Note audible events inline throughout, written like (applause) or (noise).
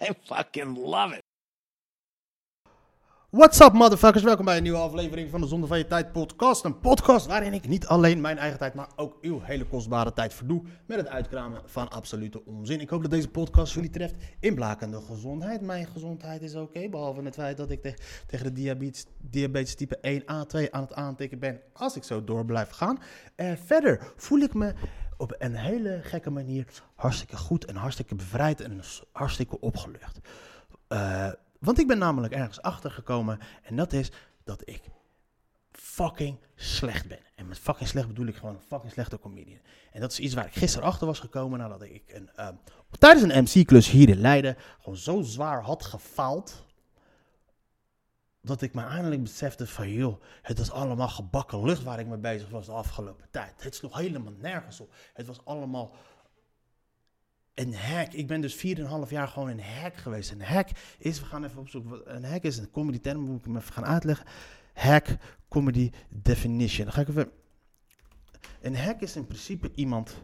(laughs) I fucking love it. What's up, motherfuckers? Welkom bij een nieuwe aflevering van de Zonde van Je Tijd podcast. Een podcast waarin ik niet alleen mijn eigen tijd, maar ook uw hele kostbare tijd verdoe met het uitkramen van absolute onzin. Ik hoop dat deze podcast jullie treft in blakende gezondheid. Mijn gezondheid is oké, behalve het feit dat ik te- tegen de diabetes, diabetes type 1A2 aan het aantikken ben als ik zo door blijf gaan. En verder voel ik me op een hele gekke manier hartstikke goed en hartstikke bevrijd en hartstikke opgelucht. Eh, want ik ben namelijk ergens achtergekomen en dat is dat ik fucking slecht ben. En met fucking slecht bedoel ik gewoon een fucking slechte comedian. En dat is iets waar ik gisteren achter was gekomen nadat ik een, ehm, tijdens een MC-klus hier in Leiden gewoon zo zwaar had gefaald. Dat ik me eindelijk besefte van, joh, het is allemaal gebakken lucht waar ik mee bezig was de afgelopen tijd. Het sloeg helemaal nergens op. Het was allemaal een hack. Ik ben dus 4,5 jaar gewoon een hack geweest. Een hack is, we gaan even opzoeken. Een hack is een comedy term, moet ik hem even gaan uitleggen. Hack comedy definition. Dan ga ik even. Een hack is in principe iemand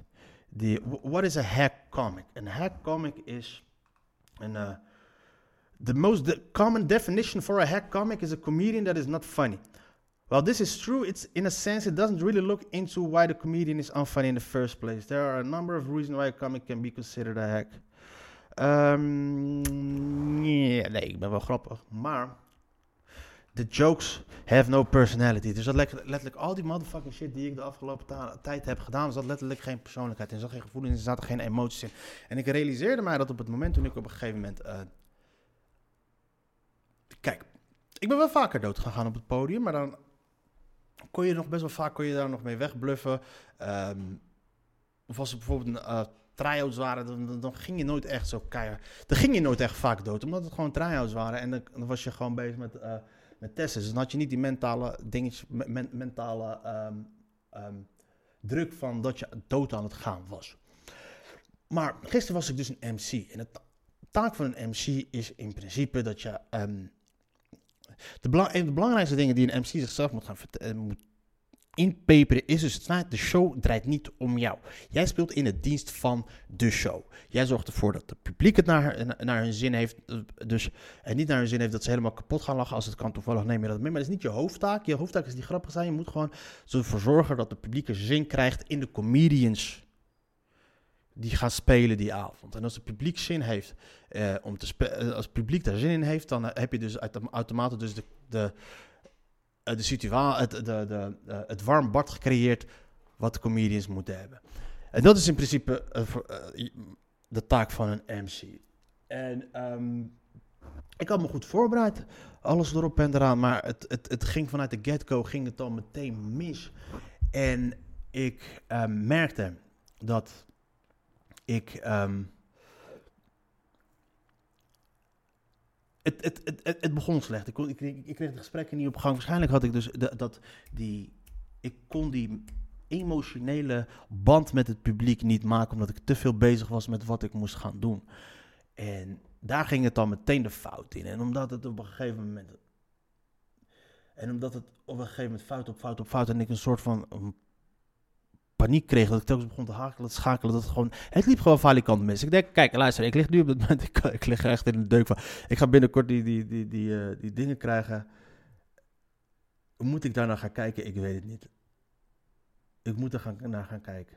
die. wh- What is a hack comic? Een hack comic is een. eh, the most common definition for a hack comic is a comedian that is not funny. Well, this is true. It's in a sense, it doesn't really look into why the comedian is unfunny in the first place. There are a number of reasons why a comic can be considered a hack. Ja, nee, ik ben wel grappig. Maar the jokes have no personality. Dus dat letterlijk, al die motherfucking shit die ik de afgelopen tijd heb gedaan, zat letterlijk geen persoonlijkheid in. Er zat geen gevoelens in, er zaten geen emoties in. En ik realiseerde mij dat op het moment toen ik op een gegeven moment. eh, kijk, ik ben wel vaker dood gegaan op het podium, maar dan kon je nog best wel vaak kon je daar nog mee wegbluffen. Ehm, of als er bijvoorbeeld try-outs waren, dan, dan, ging je nooit echt zo keihard. Dan ging je nooit echt vaak dood, omdat het gewoon try-outs waren. En dan, was je gewoon bezig met, eh, met testen. Dus dan had je niet die mentale dingetjes, me- men- mentale ehm, ehm, druk van dat je dood aan het gaan was. Maar gisteren was ik dus een MC. En de ta- taak van een MC is in principe dat je. De, een van de belangrijkste dingen die een MC zichzelf moet gaan verte- eh, moet inpeperen is dus het feit, de show draait niet om jou. Jij speelt in het dienst van de show. Jij zorgt ervoor dat het publiek het naar, naar hun zin heeft. eh, Dus en niet naar hun zin heeft dat ze helemaal kapot gaan lachen. Als het kan, toevallig neem je dat mee. Maar dat is niet je hoofdtaak. Je hoofdtaak is die grappig zijn. Je moet gewoon ervoor zorgen dat het publiek er zin krijgt in de comedians die gaan spelen die avond. En als het publiek zin heeft eh, om te spe- eh, als het publiek daar zin in heeft, dan eh, heb je dus autom- automatisch dus de, de, de situatie, het, de, de, het warm bad gecreëerd wat de comedians moeten hebben. En dat is in principe de taak van een MC. En ehm, ik had me goed voorbereid, alles erop en eraan, maar het, het, het ging vanuit de get-go, ging het al meteen mis. En ik merkte dat ik. ehm, het, het, het, het, begon slecht. Ik, kon, ik, ik kreeg de gesprekken niet op gang. Waarschijnlijk had ik dus de, dat die. Ik kon die emotionele band met het publiek niet maken, omdat ik te veel bezig was met wat ik moest gaan doen. En daar ging het dan meteen de fout in. En omdat het op een gegeven moment. En omdat het op een gegeven moment fout op fout op fout. En ik een soort van um, paniek kreeg. Dat ik telkens begon te hakelen, te schakelen. Dat het gewoon. Het liep gewoon valikant mis. Ik denk, kijk, luister, ik lig nu op het moment. (laughs) Ik, lig echt in de deuk van. Ik ga binnenkort die, die, die, die, eh, die dingen krijgen. Moet ik daar naar gaan kijken? Ik weet het niet. Ik moet er gaan, naar gaan kijken.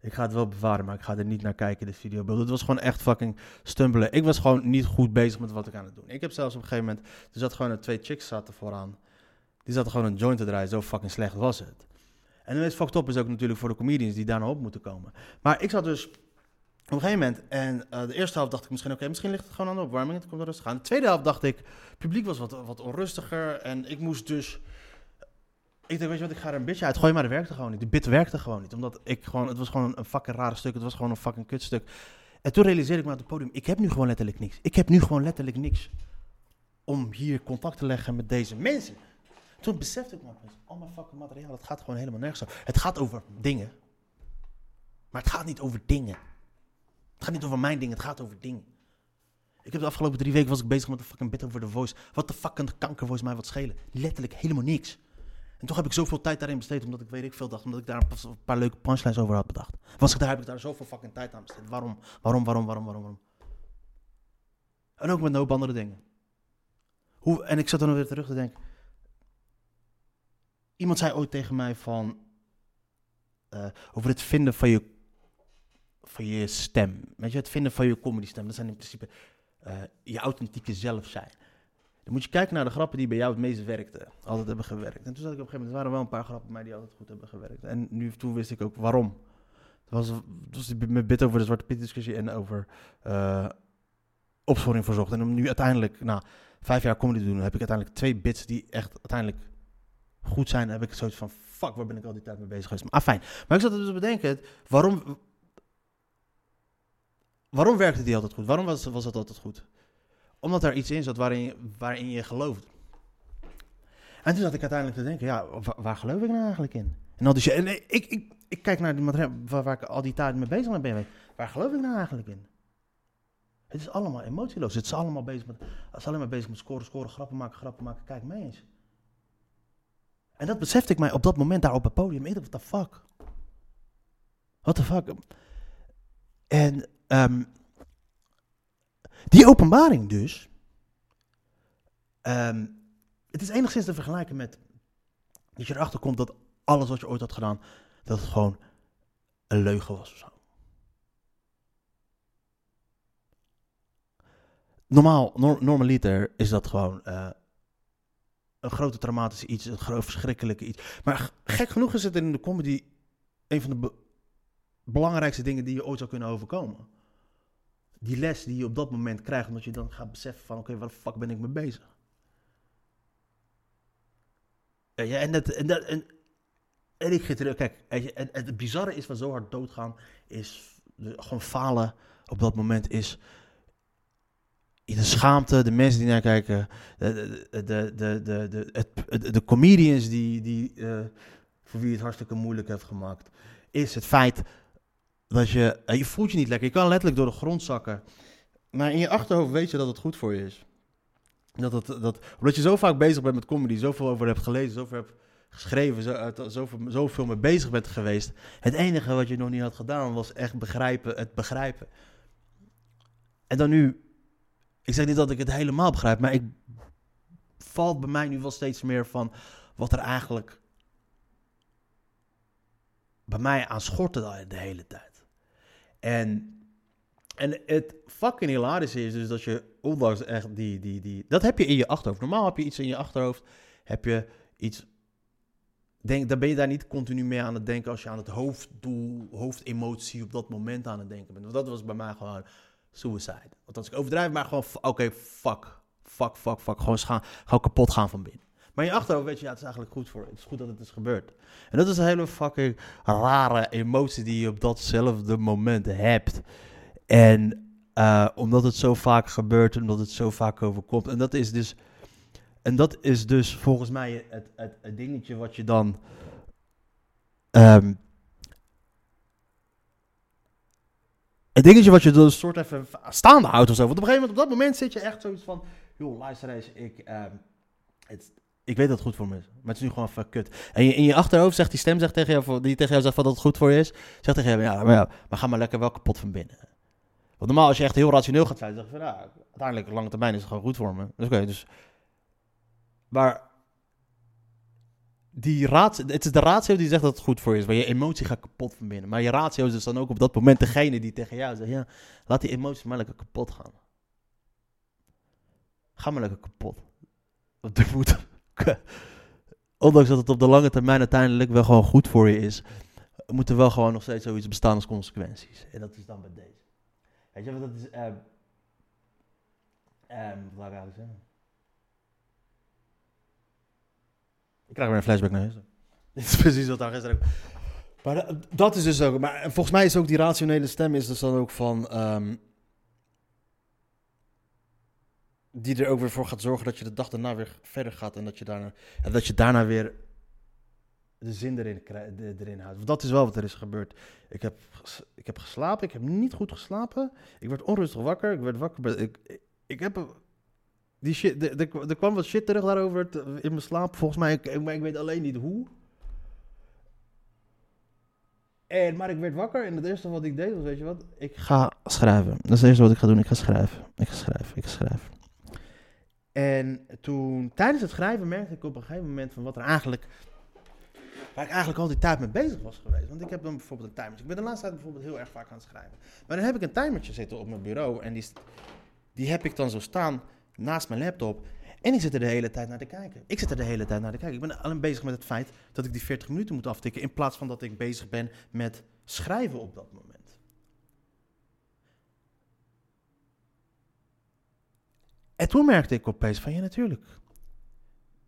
Ik ga het wel bewaren, maar ik ga er niet naar kijken, de videobeeld. Het was gewoon echt fucking stumbelen. Ik was gewoon niet goed bezig met wat ik aan het doen. Ik heb zelfs op een gegeven moment... Er zat gewoon twee chicks zaten vooraan. Die zaten gewoon een joint te draaien. Zo fucking slecht was het. En het fucked up is ook natuurlijk voor de comedians die daar op moeten komen. Maar ik zat dus op een gegeven moment... En eh, de eerste helft dacht ik misschien... Oké, misschien ligt het gewoon aan de opwarming. Het komt er rustig aan. De tweede helft dacht ik... Het publiek was wat, wat onrustiger. En ik moest dus... Ik denk, weet je wat, ik ga er een beetje uit gooien, maar dat werkte gewoon niet. De bit werkte gewoon niet, omdat ik gewoon, het was gewoon een fucking rare stuk, het was gewoon een fucking kutstuk. En toen realiseerde ik me op het podium, ik heb nu gewoon letterlijk niks. Ik heb nu gewoon letterlijk niks om hier contact te leggen met deze mensen. Toen besefte ik me opeens, al mijn fucking materiaal, het gaat gewoon helemaal nergens. Het gaat over dingen. Maar het gaat niet over dingen. Het gaat niet over mijn dingen, het gaat over dingen. Ik heb de afgelopen drie weken was ik bezig met een fucking bit over de voice. Wat de fuck kan de kanker voice mij wat schelen? Letterlijk helemaal niks. En toch heb ik zoveel tijd daarin besteed, omdat ik weet ik veel dacht, omdat ik daar een pa- een paar leuke punchlines over had bedacht. Was ik daar, heb ik daar zoveel fucking tijd aan besteed. Waarom? Waarom, waarom, waarom, waarom, waarom? En ook met een hoop andere dingen. Hoe, en ik zat nog weer terug te denken. Iemand zei ooit tegen mij van, eh, over het vinden van je, van je stem. Weet je, het vinden van je comedy stem. Dat zijn in principe eh, je authentieke zelf zijn. Dan moet je kijken naar de grappen die bij jou het meest werkten. Altijd hebben gewerkt. En toen zat ik op een gegeven moment, er waren wel een paar grappen bij mij die altijd goed hebben gewerkt. En nu, toen wist ik ook waarom. Het was, mijn bit over de Zwarte Piet discussie en over eh opsporing verzocht. En om nu uiteindelijk, na vijf jaar comedy te doen, heb ik uiteindelijk twee bits die echt uiteindelijk goed zijn. Heb ik zoiets van, fuck, waar ben ik al die tijd mee bezig geweest? Maar ah, fijn. Maar ik zat dus te bedenken, waarom, waarom werkte die altijd goed? Waarom was, was dat altijd goed? Omdat er iets in zat waarin je, waarin je geloofde. En toen zat ik uiteindelijk te denken, ja, wa- waar, geloof ik nou eigenlijk in? En, al die en ik, ik, ik, kijk naar die materiaal waar, waar ik al die tijd mee bezig ben. Waar geloof ik nou eigenlijk in? Het is allemaal emotieloos. Het is allemaal bezig met, het is alleen maar bezig met scoren, scoren, grappen maken, grappen maken. Kijk mee eens. En dat besefte ik mij op dat moment daar op het podium. Ik dacht, what the fuck? What the fuck? En ehm, die openbaring dus. ehm, het is enigszins te vergelijken met dat je erachter komt dat alles wat je ooit had gedaan, dat het gewoon een leugen was of zo. Normaal, nor- normaliter is dat gewoon eh, een grote traumatische iets, een groot verschrikkelijke iets. Maar gek genoeg is het in de comedy een van de be- belangrijkste dingen die je ooit zou kunnen overkomen. Die les die je op dat moment krijgt, omdat je dan gaat beseffen van, oké, waar de fuck ben ik mee bezig? Je, en, dat, en, dat, en, en ik terug, kijk, en, en het bizarre is van zo hard doodgaan, is gewoon falen op dat moment is de schaamte, de mensen die naar kijken, de, de, de, de, de, de, comedians die, die, eh, voor wie het hartstikke moeilijk heeft gemaakt, is het feit dat je, eh, je voelt je niet lekker, je kan letterlijk door de grond zakken, maar in je achterhoofd weet je dat het goed voor je is. Dat het, dat, omdat je zo vaak bezig bent met comedy, zoveel over hebt gelezen, zoveel hebt geschreven, zo, zoveel, zoveel mee bezig bent geweest. Het enige wat je nog niet had gedaan was echt begrijpen, het begrijpen. En dan nu, ik zeg niet dat ik het helemaal begrijp, maar ik valt bij mij nu wel steeds meer van wat er eigenlijk bij mij aan schortte de, hele tijd. En, en het fucking hilarische is dus dat je, ondanks echt die, die, die, dat heb je in je achterhoofd. Normaal heb je iets in je achterhoofd, heb je iets, denk, dan ben je daar niet continu mee aan het denken als je aan het hoofddoel, hoofdemotie op dat moment aan het denken bent. Want dat was bij mij gewoon suicide. Want als ik overdrijf, maar gewoon, oké, fuck, fuck, fuck, fuck, gewoon, gaan, gewoon kapot gaan van binnen. Maar in je achterhoofd weet je, ja, het is eigenlijk goed voor, het is goed dat het is gebeurd. En dat is een hele fucking rare emotie die je op datzelfde moment hebt. En eh, omdat het zo vaak gebeurt, omdat het zo vaak overkomt. En dat is dus, en dat is dus volgens mij het, het, het dingetje wat je dan. ehm, dingetje wat je een soort even staande houdt of zo. Want op een gegeven moment, op dat moment zit je echt zoiets van... joh, luister eens, ik, ehm, ik weet dat het goed voor me is. Maar het is nu gewoon fuck kut. En in je achterhoofd zegt die stem zegt tegen jou, die tegen jou zegt van dat het goed voor je is... zegt tegen jou, ja, maar, ja, maar ga maar lekker wel kapot van binnen. Want normaal als je echt heel rationeel gaat zijn, zeg je van... ja, uiteindelijk, lange termijn is het gewoon goed voor me. Dus oké, dus... Maar... Die raad, het is de ratio die zegt dat het goed voor je is. Maar je emotie gaat kapot van binnen. Maar je ratio is dus dan ook op dat moment degene die tegen jou zegt... Ja, laat die emotie maar lekker kapot gaan. Ga maar lekker kapot. Want er moet... (laughs) Ondanks dat het op de lange termijn uiteindelijk wel gewoon goed voor je is... Moet er wel gewoon nog steeds zoiets bestaan als consequenties. En dat is dan met deze. Weet je wat dat is... wou ik eigenlijk zeggen? Ik krijg weer een flashback naar huis. (laughs) Is precies wat daar gisteren... Maar da- dat is dus ook. Maar volgens mij is ook die rationele stem is dus dan ook van. ehm, die er ook weer voor gaat zorgen dat je de dag daarna weer verder gaat en dat je daarna, en dat je daarna weer de zin erin, erin houdt. Dat is wel wat er is gebeurd. Ik heb, ik heb geslapen, ik heb niet goed geslapen. Ik werd onrustig wakker. Ik werd wakker. ik, ik heb. Die shit, er- kwam wat shit terug daarover in mijn slaap. Volgens mij, ik, maar ik weet alleen niet hoe. En, maar ik werd wakker en het eerste wat ik deed was, weet je wat? Ik ga schrijven. Dat is het eerste wat ik ga doen. Ik ga schrijven. Ik ga schrijven. Ik ga schrijven. En toen, tijdens het schrijven, merkte ik op een gegeven moment van wat er eigenlijk... Waar ik eigenlijk al die tijd mee bezig was geweest. Want ik heb dan bijvoorbeeld een timer. Ik ben de laatste tijd bijvoorbeeld heel erg vaak aan het schrijven. Maar dan heb ik een timertje zitten op mijn bureau. En die, die heb ik dan zo staan naast mijn laptop. En ik zit er de hele tijd naar te kijken. Ik zit er de hele tijd naar te kijken. Ik ben alleen bezig met het feit dat ik die 40 minuten moet aftikken. In plaats van dat ik bezig ben met schrijven op dat moment. En toen merkte ik opeens van ja, natuurlijk.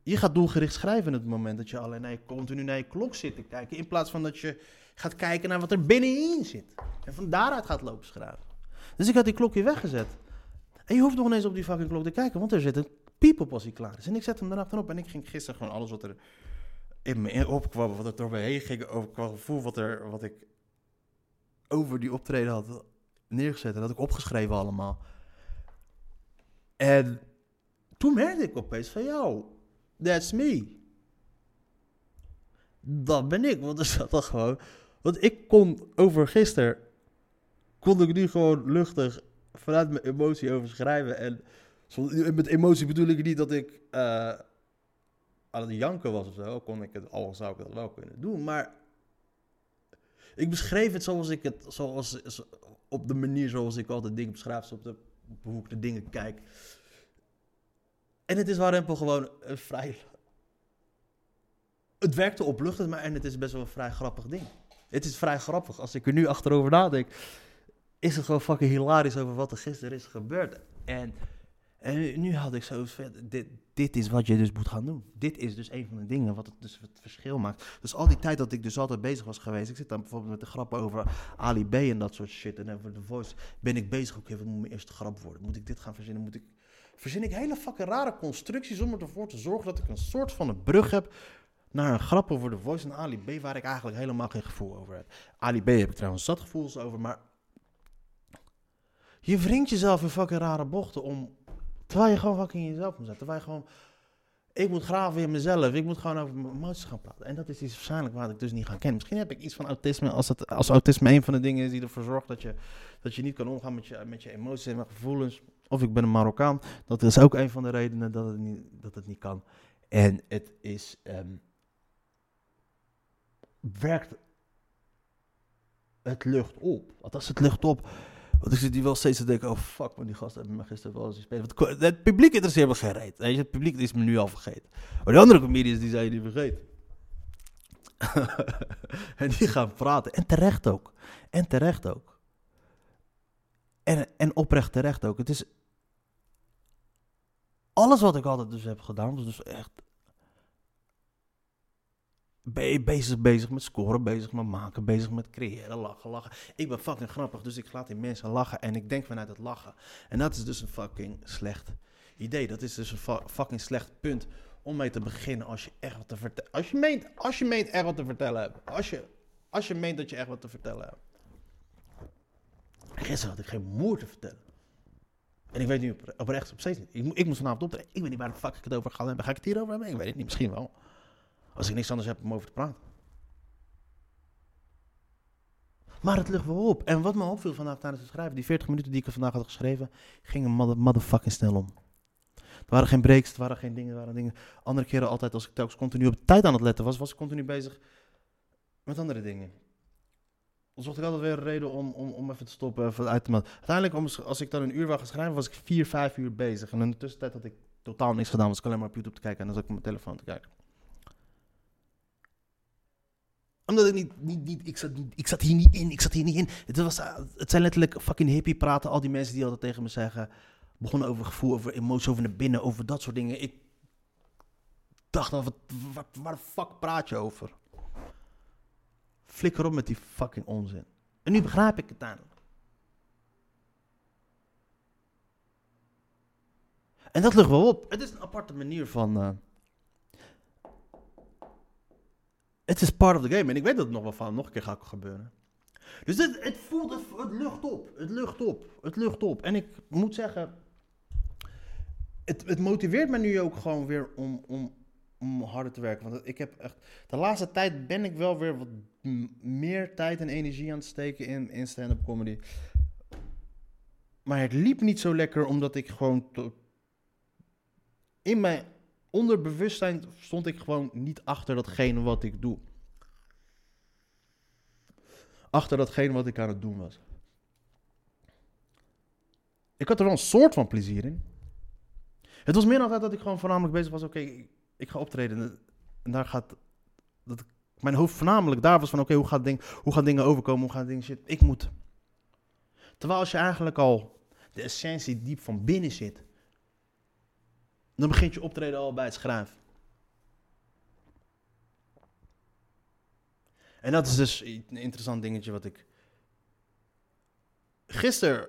Je gaat doelgericht schrijven in het moment dat je alleen naar je, continu naar je klok zit te kijken. In plaats van dat je gaat kijken naar wat er binnenin zit. En van daaruit gaat lopen schrijven. Dus ik had die klokje weggezet. En je hoeft nog ineens op die fucking klok te kijken, want er zit een piep op als hij klaar is. En ik zet hem erachterop en ik ging gisteren gewoon alles wat er in me opkwam, wat er door me heen ging, over qua gevoel wat, er, wat ik over die optreden had neergezet. En dat ik opgeschreven allemaal. En toen merkte ik opeens van, yo, that's me. Dat ben ik, want er zat dan gewoon... Want ik kon over gisteren, kon ik nu gewoon luchtig vanuit mijn emotie over schrijven. En met emotie bedoel ik niet dat ik eh, aan het janken was of zo. Kon ik het, al zou ik dat wel kunnen doen. Maar ik beschreef het zoals ik het, zoals, zo- op de manier zoals ik altijd dingen beschrijf. Op de, op hoe ik de dingen kijk. En het is warempel gewoon een vrij... Het werkte opluchtend, maar en het is best wel een vrij grappig ding. Het is vrij grappig. Als ik er nu achterover nadenk, is het gewoon fucking hilarisch over wat er gisteren is gebeurd. En, en nu had ik zo van, dit, dit is wat je dus moet gaan doen. Dit is dus een van de dingen wat het, dus het verschil maakt. Dus al die tijd dat ik dus altijd bezig was geweest, ik zit dan bijvoorbeeld met de grappen over Ali B en dat soort shit en over The Voice, ben ik bezig, oké, wat moet mijn eerste grap worden? Moet ik dit gaan verzinnen? Moet ik... Verzin ik hele fucking rare constructies om ervoor te zorgen dat ik een soort van een brug heb naar een grap over The Voice en Ali B, waar ik eigenlijk helemaal geen gevoel over heb. Ali B heb ik trouwens zat gevoels over, maar je wringt jezelf in fucking rare bochten om, terwijl je gewoon fucking in jezelf moet zetten. Terwijl je gewoon, ik moet graven in mezelf, ik moet gewoon over mijn emoties gaan praten. En dat is iets waarschijnlijk wat ik dus niet ga kennen. Misschien heb ik iets van autisme, als, het, als autisme een van de dingen is die ervoor zorgt dat je, dat je niet kan omgaan met je, met je emoties en met gevoelens. Of ik ben een Marokkaan, dat is ook een van de redenen dat het niet, dat het niet kan. En het is, ehm, werkt het lucht op. Althans, het lucht op. Want ik zit hier wel steeds te denken, oh fuck man, die gasten hebben me gisteren wel eens gespeeld. Het- publiek interesseert me geen reet. Het publiek is me nu al vergeten. Maar die andere comedians, die zijn je niet vergeten. (laughs) en die gaan praten. En terecht ook. En terecht ook. En, en oprecht terecht ook. Het is... Alles wat ik altijd dus heb gedaan, was dus echt ben bezig, bezig met scoren, bezig met maken, bezig met creëren, lachen, lachen. Ik ben fucking grappig, dus ik laat die mensen lachen en ik denk vanuit het lachen. En dat is dus een fucking slecht idee. Dat is dus een fucking slecht punt om mee te beginnen als je echt wat te vertellen Als je meent, als je meent echt wat te vertellen hebt. Als je, als je meent dat je echt wat te vertellen hebt. Gisteren had ik geen moer te vertellen. En ik weet nu opre- oprecht op steeds niet. Ik, ik moest vanavond optreden. Ik weet niet waar de fuck ik het over ga hebben. Ga ik het hierover hebben? Ik weet het niet. Misschien wel. Als ik niks anders heb om over te praten. Maar het ligt wel op. En wat me opviel vandaag tijdens het schrijven, die 40 minuten die ik er vandaag had geschreven, gingen mother, motherfucking snel om. Er waren geen breaks, er waren geen dingen, er waren dingen. Andere keren altijd, als ik telkens continu op tijd aan het letten was, was ik continu bezig met andere dingen. Dan zocht ik altijd weer een reden om, om, om even te stoppen, even uit te melden. Uiteindelijk, om- als ik dan een uur wou gaan schrijven, was ik vier, vijf uur bezig. En in de tussentijd had ik totaal niks gedaan, was ik alleen maar op YouTube te kijken en dan zat ik op mijn telefoon te kijken omdat ik niet, niet, niet, ik zat, ik zat hier niet in, ik zat hier niet in. Het, was, eh, het zijn letterlijk fucking hippie praten. Al die mensen die altijd tegen me zeggen, begonnen over gevoel, over emotie, over naar binnen, over dat soort dingen. Ik dacht al, wat, wat, waar de fuck praat je over? Flikker op met die fucking onzin. En nu begrijp ik het eindelijk. En dat lucht wel op. Het is een aparte manier van. eh, Het is part of the game. En ik weet dat het nog wel van nog een keer gaat gebeuren. Dus dit, het voelt, het, het lucht op. Het lucht op. Het lucht op. En ik moet zeggen. Het, het motiveert me nu ook gewoon weer om, om, om harder te werken. Want ik heb echt. De laatste tijd ben ik wel weer wat meer tijd en energie aan het steken in, in stand-up comedy. Maar het liep niet zo lekker omdat ik gewoon. in mijn onderbewustzijn stond ik gewoon niet achter datgene wat ik doe. Achter datgene wat ik aan het doen was. Ik had er wel een soort van plezier in. Het was meer altijd dat ik gewoon voornamelijk bezig was. Oké, ik, ga optreden. En, daar gaat. Dat mijn hoofd voornamelijk daar was van: oké, hoe, hoe gaan dingen overkomen? Hoe gaan dingen shit? Ik moet. Terwijl als je eigenlijk al de essentie diep van binnen zit. Dan begint je optreden al bij het schrijven. En dat is dus een interessant dingetje wat ik gisteren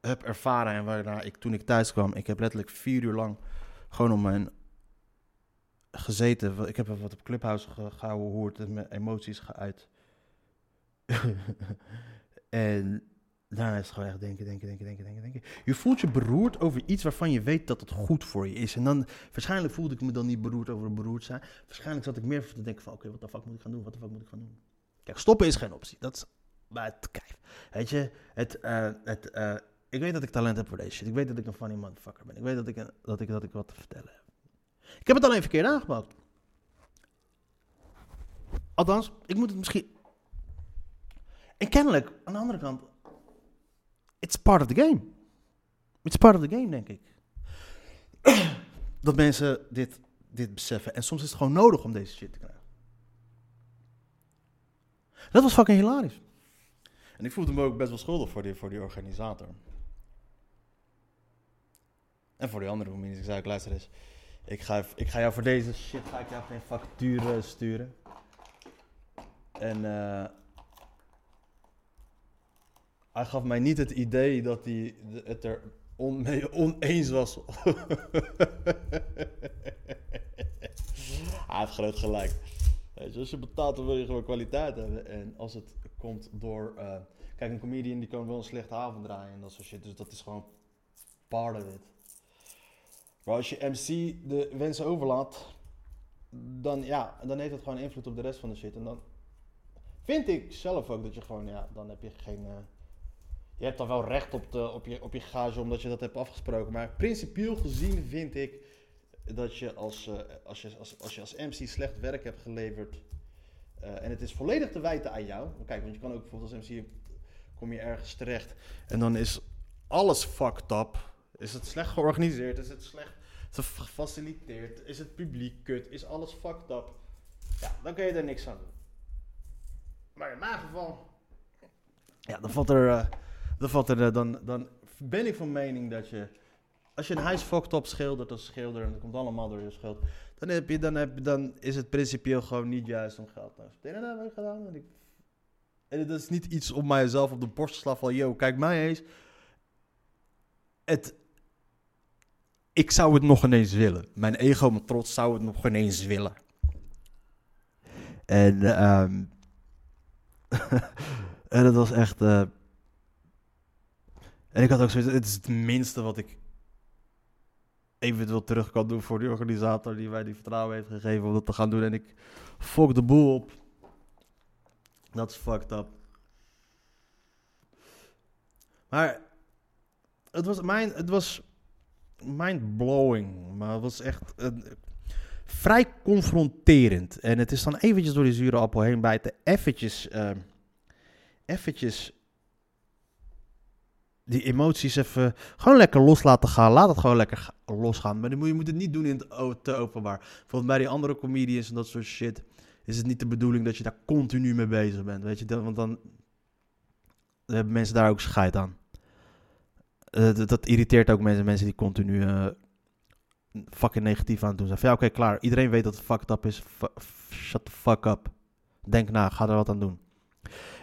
heb ervaren en waarna ik toen ik thuis kwam, ik heb letterlijk vier uur lang gewoon om mijn gezeten. Ik heb wat op Clubhouse ge- gehouden, hoort en mijn emoties geuit. (laughs) en daarna is het gewoon echt denken, denken, denken, denken, denken, denken. Je voelt je beroerd over iets waarvan je weet dat het goed voor je is. En dan, waarschijnlijk voelde ik me dan niet beroerd over beroerd zijn. Waarschijnlijk zat ik meer te denken van, oké, wat de fuck moet ik gaan doen? Wat de fuck moet ik gaan doen? Kijk, stoppen is geen optie. Dat is, maar kijk, weet je, het, eh, het, eh, ik weet dat ik talent heb voor deze shit. Ik weet dat ik een funny motherfucker ben. Ik weet dat ik, dat ik, dat ik wat te vertellen heb. Ik heb het alleen verkeerd aangepakt. Althans, ik moet het misschien... En kennelijk, aan de andere kant... It's part of the game. It's part of the game, denk ik. dat mensen dit, dit beseffen. En soms is het gewoon nodig om deze shit te krijgen. Dat was fucking hilarisch. En ik voelde me ook best wel schuldig voor die, voor die organisator. En voor die andere comedians. Ik zei ook, luister eens. Ik ga, ik ga jou voor deze shit ga ik jou geen factuur eh, sturen. En eh, hij gaf mij niet het idee dat hij het er on, mee oneens was. (laughs) hij heeft groot gelijk. Als je betaalt, dan wil je gewoon kwaliteit hebben. En als het komt door... eh, kijk, een comedian die kan wel een slechte avond draaien en dat soort shit. Dus dat is gewoon part of it. Maar als je MC de wensen overlaat, dan, ja, dan heeft het gewoon invloed op de rest van de shit. En dan vind ik zelf ook dat je gewoon, ja, dan heb je geen... eh, je hebt dan wel recht op, de, op, je, op je gage omdat je dat hebt afgesproken. Maar principieel gezien vind ik dat je als, eh, als, je, als, als je als MC slecht werk hebt geleverd. eh, en het is volledig te wijten aan jou. Kijk, want je kan ook bijvoorbeeld als MC kom je ergens terecht. En dan is alles fucked up. Is het slecht georganiseerd? Is het slecht gefaciliteerd? Is het publiek kut? Is alles fucked up? Ja, dan kun je er niks aan doen. Maar in mijn geval. Ja, dan valt er. eh, dan, valt er eh, dan, dan ben ik van mening dat je. Als je een huis fucked up schildert als schilder. en dat komt allemaal door je schuld. Dan, heb je, dan, heb je, dan is het principieel gewoon niet juist om geld te accepteren. En dat heb ik gedaan. En, ik, en dat is niet iets om mijzelf op de borst te slaan van. Yo, kijk mij eens. Het, ik zou het nog ineens willen. Mijn ego, mijn trots zou het nog ineens willen. En, ehm (laughs) en dat was echt. eh, en ik had ook zoiets. Het is het minste wat ik eventueel terug kan doen voor die organisator die mij die vertrouwen heeft gegeven om dat te gaan doen. En ik fok de boel op. Dat is fucked up. Maar het was mijn, het was mind-blowing. Maar het was echt een, vrij confronterend. En het is dan eventjes door die zure appel heen bijten. Eventjes, eh, eventjes die emoties even gewoon lekker los laten gaan. Laat het gewoon lekker ga- losgaan. Maar moet, je moet het niet doen in het te openbaar. Bijvoorbeeld bij die andere comedians en dat soort shit. Is het niet de bedoeling dat je daar continu mee bezig bent. Weet je, want dan hebben mensen daar ook scheid aan. Eh, dat, irriteert ook mensen, mensen die continu eh, fucking negatief aan doen zijn. Ja, oké, klaar. Iedereen weet dat het fucked up is. Shut the fuck up. Denk na, ga er wat aan doen.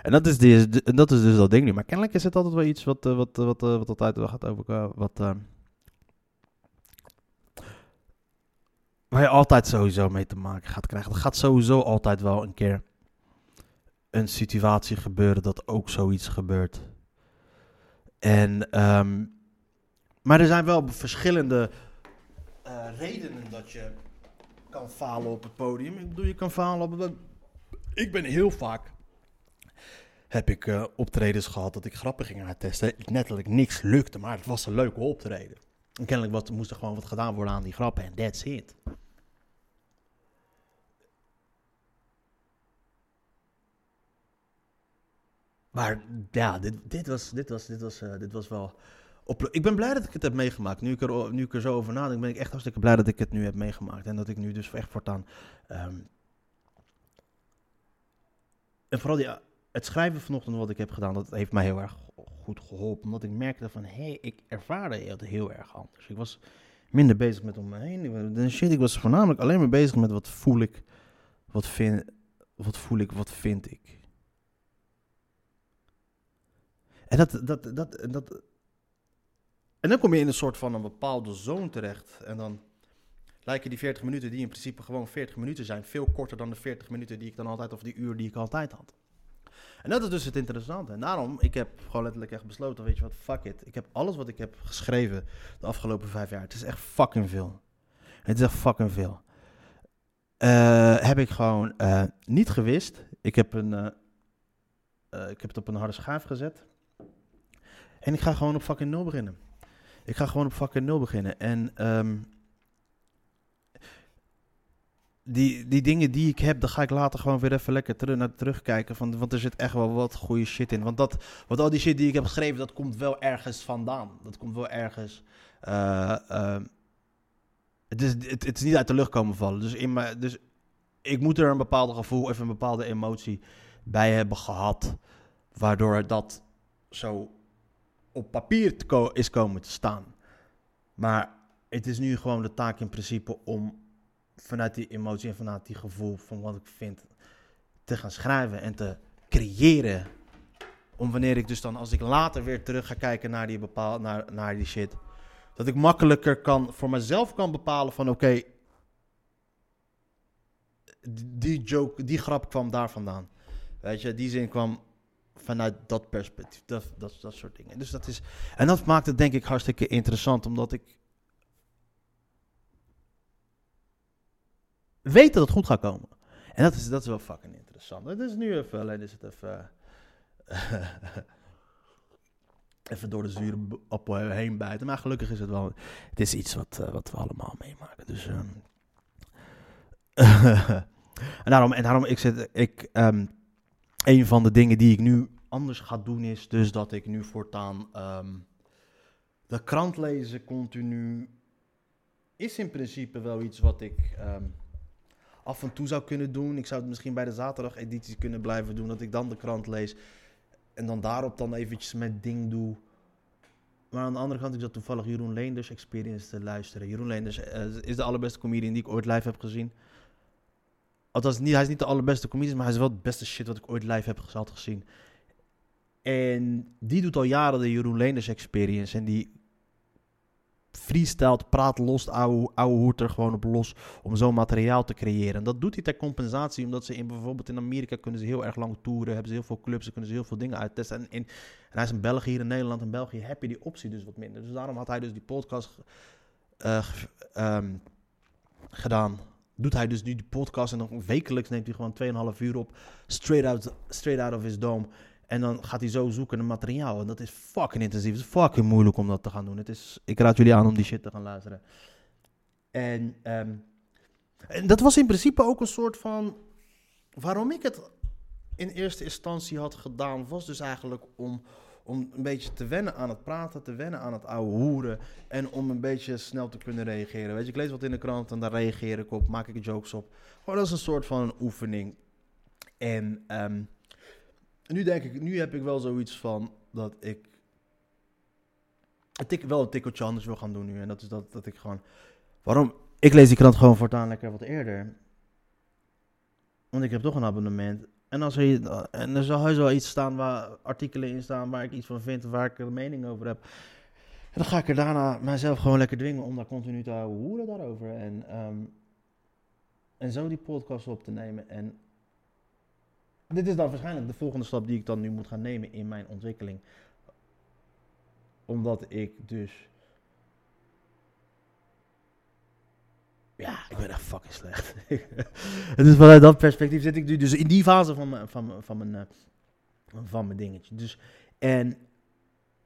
En dat is, die, dat is dus dat ding nu. Maar kennelijk is het altijd wel iets wat, eh, wat, eh, wat, eh, wat altijd wel gaat over. Wat, eh, waar je altijd sowieso mee te maken gaat krijgen. Er gaat sowieso altijd wel een keer een situatie gebeuren dat ook zoiets gebeurt. En, ehm, maar er zijn wel verschillende redenen dat je kan falen op het podium. Ik bedoel, je kan falen op. Ik ben heel vaak... Heb ik eh, optredens gehad dat ik grappen ging uittesten. Netelijk niks lukte, maar het was een leuke optreden. En kennelijk wat, moest er gewoon wat gedaan worden aan die grappen en that's it. Maar ja, dit, dit, was, dit, was, dit, was, eh, dit was wel... Op, ik ben blij dat ik het heb meegemaakt. Nu ik, er, nu ik er zo over nadenk, ben ik echt hartstikke blij dat ik het nu heb meegemaakt. En dat ik nu dus echt voortaan... ehm, en vooral die, het schrijven vanochtend wat ik heb gedaan, dat heeft mij heel erg goed geholpen. Omdat ik merkte van, hé, hey, ik ervaarde het heel erg anders. Ik was minder bezig met om me heen. Shit, ik was voornamelijk alleen maar bezig met wat voel ik, wat vind, wat voel ik, wat vind ik. En dat, dat, dat, dat, en dan kom je in een soort van een bepaalde zone terecht. En dan lijken die 40 minuten, die in principe gewoon 40 minuten zijn, veel korter dan de 40 minuten die ik dan altijd, of die uur die ik altijd had. En dat is dus het interessante. En daarom, ik heb gewoon letterlijk echt besloten, weet je wat, fuck it. Ik heb alles wat ik heb geschreven de afgelopen vijf jaar, het is echt fucking veel. Het is echt fucking veel. Eh, heb ik gewoon eh, niet gewist. Ik heb, een, eh, ik heb het op een harde schaaf gezet. En ik ga gewoon op fucking nul beginnen. Ik ga gewoon op fucking nul beginnen. En ehm, die, die dingen die ik heb, daar ga ik later gewoon weer even lekker terug, naar terugkijken. Van, want er zit echt wel wat goede shit in. Want, dat, want al die shit die ik heb geschreven, dat komt wel ergens vandaan. Dat komt wel ergens. eh, ehm, het, is, het, is niet uit de lucht komen vallen. Dus, in mijn, dus ik moet er een bepaald gevoel, even een bepaalde emotie bij hebben gehad. Waardoor dat zo op papier is komen te staan. Maar het is nu gewoon de taak in principe om vanuit die emotie en vanuit die gevoel van wat ik vind te gaan schrijven en te creëren. Om wanneer ik dus dan, als ik later weer terug ga kijken naar die, bepaal, naar, naar die shit, dat ik makkelijker kan, voor mezelf kan bepalen van oké, die joke, die grap kwam daar vandaan. Weet je, die zin kwam vanuit dat perspectief, dat, dat, dat soort dingen. Dus dat is, en dat maakt het denk ik hartstikke interessant, omdat ik weet dat het goed gaat komen. En dat is, dat is wel fucking interessant. Het is nu even, alleen is het even... (laughs) even door de zure b- appel heen bijten. Maar gelukkig is het wel... Het is iets wat, eh, wat we allemaal meemaken. Dus... ehm, (laughs) en daarom, en daarom ik zit... Ik, ehm, een van de dingen die ik nu anders ga doen is dus dat ik nu voortaan... ehm, de krant lezen continu is in principe wel iets wat ik af en toe zou kunnen doen. Ik zou het misschien bij de zaterdag-editie kunnen blijven doen, dat ik dan de krant lees en dan daarop dan eventjes mijn ding doe. Maar aan de andere kant, ik zat toevallig Jeroen Leenders Experience te luisteren. Jeroen Leenders eh, is de allerbeste comedian die ik ooit live heb gezien. Althans, niet, hij is niet de allerbeste comedian, maar hij is wel het beste shit wat ik ooit live heb had gezien. En die doet al jaren de Jeroen Leenders Experience. En die freestylt, praat los, ouwe, ouwe hoert er gewoon op los om zo'n materiaal te creëren. En dat doet hij ter compensatie, omdat ze in, bijvoorbeeld in Amerika kunnen ze heel erg lang toeren, hebben ze heel veel clubs, ze kunnen ze heel veel dingen uittesten. En, in, en hij is in België, hier in Nederland, in België heb je die optie dus wat minder. Dus daarom had hij dus die podcast eh, ehm, gedaan. Doet hij dus nu die podcast en dan wekelijks neemt hij gewoon 2,5 uur op, straight out, straight out of his dome. En dan gaat hij zo zoeken naar materiaal. En dat is fucking intensief. Het is fucking moeilijk om dat te gaan doen. Het is, ik raad jullie aan om die shit te gaan luisteren. En, ehm, en dat was in principe ook een soort van. Waarom ik het in eerste instantie had gedaan, was dus eigenlijk om, om een beetje te wennen aan het praten, te wennen aan het oude hoeren. En om een beetje snel te kunnen reageren. Weet je, ik lees wat in de krant en daar reageer ik op, maak ik jokes op. Gewoon dat is een soort van een oefening. En ehm, nu denk ik, nu heb ik wel zoiets van dat ik tik, wel een tikkeltje anders wil gaan doen nu. En dat is dat, dat ik gewoon. Waarom? Ik lees die krant gewoon voortaan lekker wat eerder. Want ik heb toch een abonnement. En, als er, en er zal heus wel iets staan waar artikelen in staan waar ik iets van vind, waar ik een mening over heb. En dan ga ik er daarna mijzelf gewoon lekker dwingen om daar continu te houden hoeren daarover. En, ehm, en zo die podcast op te nemen. En dit is dan waarschijnlijk de volgende stap die ik dan nu moet gaan nemen in mijn ontwikkeling. Omdat ik dus. Ja, ik ben echt fucking slecht. (laughs) Is vanuit dat perspectief zit ik nu dus in die fase van mijn, van, van, mijn, eh, van mijn dingetje. Dus, en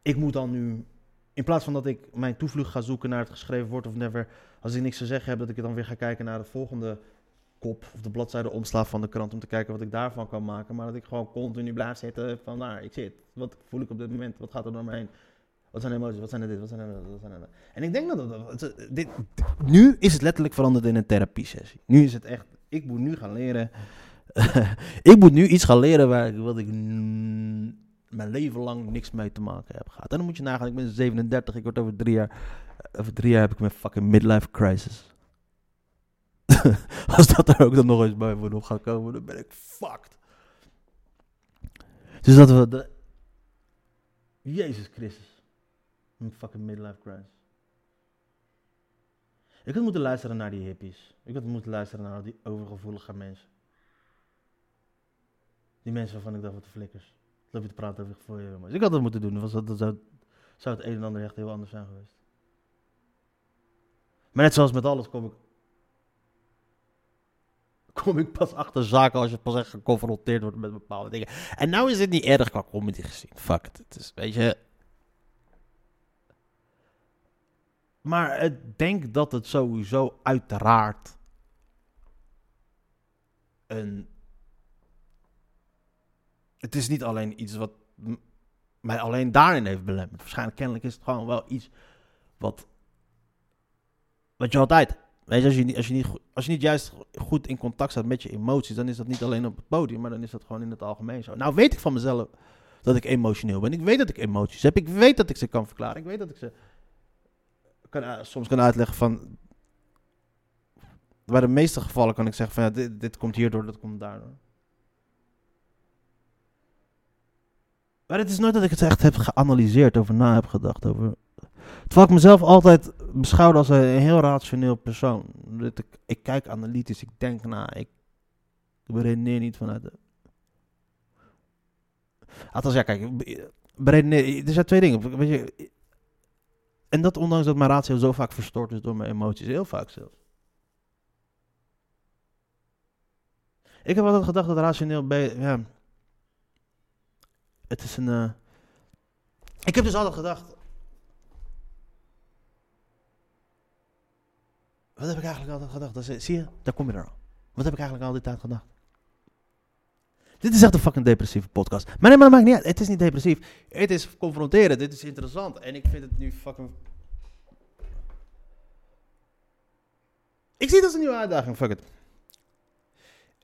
ik moet dan nu, in plaats van dat ik mijn toevlucht ga zoeken naar het geschreven woord of never, als ik niks te zeggen heb, dat ik dan weer ga kijken naar de volgende kop of de bladzijde omsla van de krant om te kijken wat ik daarvan kan maken. Maar dat ik gewoon continu blijf zitten van daar, ik zit. Wat voel ik op dit moment? Wat gaat er door me heen? Wat zijn emoties? Wat zijn er dit? Wat zijn er dat? Dat? En ik denk dat het- dit, nu is het letterlijk veranderd in een therapie-sessie. Nu is het echt, ik moet nu gaan leren. (laughs) ik moet nu iets gaan leren waar wat ik mijn leven lang niks mee te maken heb gehad. En dan moet je nagaan, ik ben 37, ik word over drie jaar, over drie jaar heb ik mijn fucking midlife crisis. (laughs) Als dat er ook dan nog eens bij voor nog gaat komen, dan ben ik fucked. Dus dat we de... Jezus Christus. Een fucking midlife crisis. Ik had moeten luisteren naar die hippies. Ik had moeten luisteren naar die overgevoelige mensen. Die mensen waarvan ik dacht, wat de flikkers. Loop je te praten over voor je jongens. Ik had dat moeten doen. Dat, dat zou, zou het een en ander echt heel anders zijn geweest. Maar net zoals met alles kom ik... Kom ik pas achter zaken als je pas echt geconfronteerd wordt met bepaalde dingen. En nou is het niet erg qua comedy gezien. Fuck. Het is, weet je... Maar ik denk dat het sowieso uiteraard een. Het is niet alleen iets wat mij alleen daarin heeft belemmerd. Waarschijnlijk kennelijk is het gewoon wel iets wat. Wat je altijd. Weet je, als je, niet, als, je niet, als je niet juist goed in contact staat met je emoties, dan is dat niet alleen op het podium, maar dan is dat gewoon in het algemeen zo. Nou weet ik van mezelf dat ik emotioneel ben. Ik weet dat ik emoties heb. Ik weet dat ik ze kan verklaren. Ik weet dat ik ze kan, soms kan uitleggen van. Bij de meeste gevallen kan ik zeggen van ja, dit, dit komt hierdoor, dat komt daardoor. Maar het is nooit dat ik het echt heb geanalyseerd, over na heb gedacht. Over... Terwijl ik mezelf altijd beschouwde als een heel rationeel persoon. Dat ik, ik kijk analytisch, ik denk na, ik beredeneer niet vanuit de... Althans, ja, kijk, be- beredeneer, er zijn twee dingen. Weet je, en dat ondanks dat mijn ratio zo vaak verstoord is door mijn emoties. Heel vaak zelfs. Ik heb altijd gedacht dat rationeel... Ja, het is een... eh, Ik heb dus altijd gedacht... Wat heb ik eigenlijk altijd gedacht? Dat is, zie je, daar kom je er al. Wat heb ik eigenlijk al die tijd gedacht? Dit is echt een fucking depressieve podcast. Maar nee, maar maakt niet uit. Het is niet depressief. Het is confronterend. Dit is interessant. En ik vind het nu fucking... Ik zie het als een nieuwe uitdaging. Fuck it.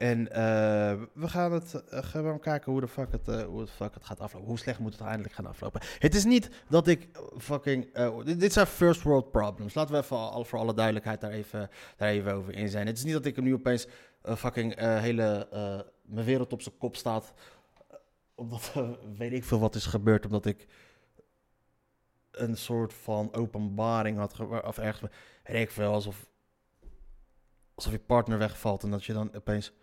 En eh, we gaan het eh, gewoon kijken hoe de fuck het, eh, hoe het fuck het gaat aflopen. Hoe slecht moet het eindelijk gaan aflopen. Het is niet dat ik fucking... dit, dit zijn first world problems. Laten we even al, voor alle duidelijkheid daar even, daar even over in zijn. Het is niet dat ik nu opeens fucking hele... mijn wereld op zijn kop staat. omdat weet ik veel wat is gebeurd. Omdat ik een soort van openbaring had. Of ergens... Weet ik veel, alsof... Alsof je partner wegvalt en dat je dan opeens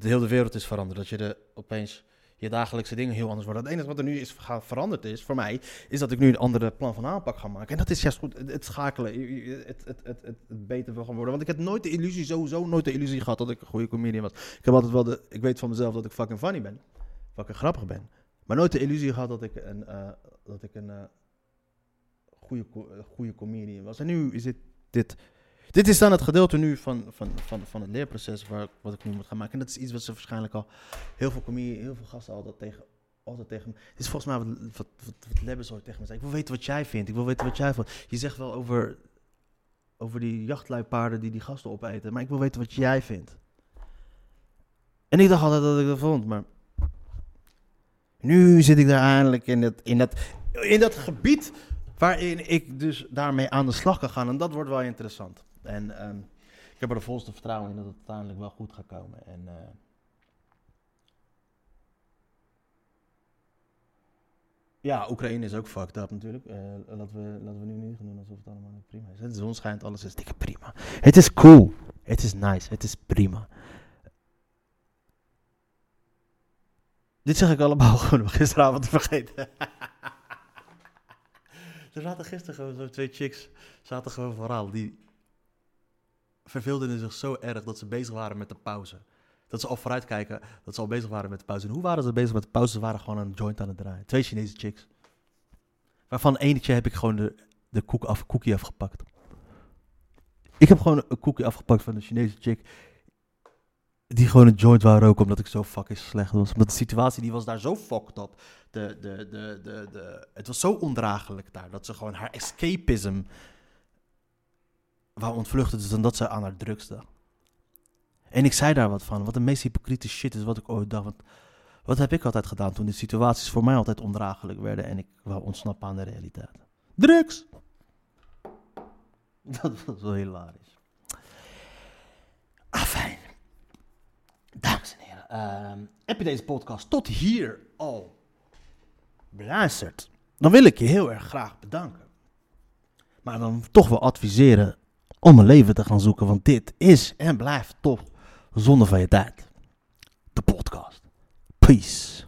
de hele wereld is veranderd. Dat je de, opeens je dagelijkse dingen heel anders worden. Het enige wat er nu is veranderd is voor mij, is dat ik nu een andere plan van aanpak ga maken. En dat is juist goed. Het, schakelen, het, het, het, het, beter wil gaan worden. Want ik heb nooit de illusie, sowieso nooit de illusie gehad dat ik een goede comedian was. Ik heb altijd wel de, ik weet van mezelf dat ik fucking funny ben. Fucking grappig ben. Maar nooit de illusie gehad dat ik een, eh, dat ik een eh, goede, eh, goede comedian was. En nu is dit, dit dit is dan het gedeelte nu van, van, van, van het leerproces waar, wat ik nu moet gaan maken. En dat is iets wat ze waarschijnlijk al heel veel heel veel gasten altijd tegen, altijd tegen me. Dit is volgens mij wat, wat, wat, ooit tegen me zei. Ik wil weten wat jij vindt. Ik wil weten wat jij vindt. Je zegt wel over, over die jachtluipaarden die die gasten opeten. Maar ik wil weten wat jij vindt. En ik dacht altijd dat ik dat vond, maar... Nu zit ik daar eindelijk in dat, in dat, in dat gebied waarin ik dus daarmee aan de slag kan gaan. En dat wordt wel interessant. En ehm, ik heb er de volste vertrouwen in dat het uiteindelijk wel goed gaat komen. En, eh, ja, Oekraïne is ook fucked up natuurlijk. Eh, laten, we, laten we nu niet gaan doen alsof het allemaal prima is. Het zon schijnt, alles is dikke prima. Het is cool. Het is nice. Het is prima. Dit zeg ik allemaal (laughs) gewoon gisteravond vergeten. (laughs) er zaten gisteren gewoon zo twee chicks. Zaten gewoon vooral die verveelden zich zo erg dat ze bezig waren met de pauze. Dat ze al vooruit kijken, dat ze al bezig waren met de pauze. En hoe waren ze bezig met de pauze? Ze waren gewoon een joint aan het draaien. Twee Chinese chicks. Waarvan eentje heb ik gewoon de, de koek af, cookie afgepakt. Ik heb gewoon een cookie afgepakt van de Chinese chick. Die gewoon een joint wou roken omdat ik zo fucking slecht was. Omdat de situatie die was daar zo fucked up. De, de, de, de, de, het was zo ondraaglijk daar. Dat ze gewoon haar escapism wou ontvluchten. Dus dan dat ze aan haar drugs dacht. En ik zei daar wat van. Wat de meest hypocriete shit is wat ik ooit dacht. Wat heb ik altijd gedaan toen de situaties voor mij altijd ondraaglijk werden. En ik wou ontsnappen aan de realiteit. Drugs! (laughs) Dat was wel hilarisch. Afijn. Dames en heren, ehm, heb je deze podcast tot hier al beluisterd? Dan wil ik je heel erg graag bedanken. Maar dan toch wel adviseren om een leven te gaan zoeken. Want dit is en blijft toch zonde van je tijd. De podcast. Peace.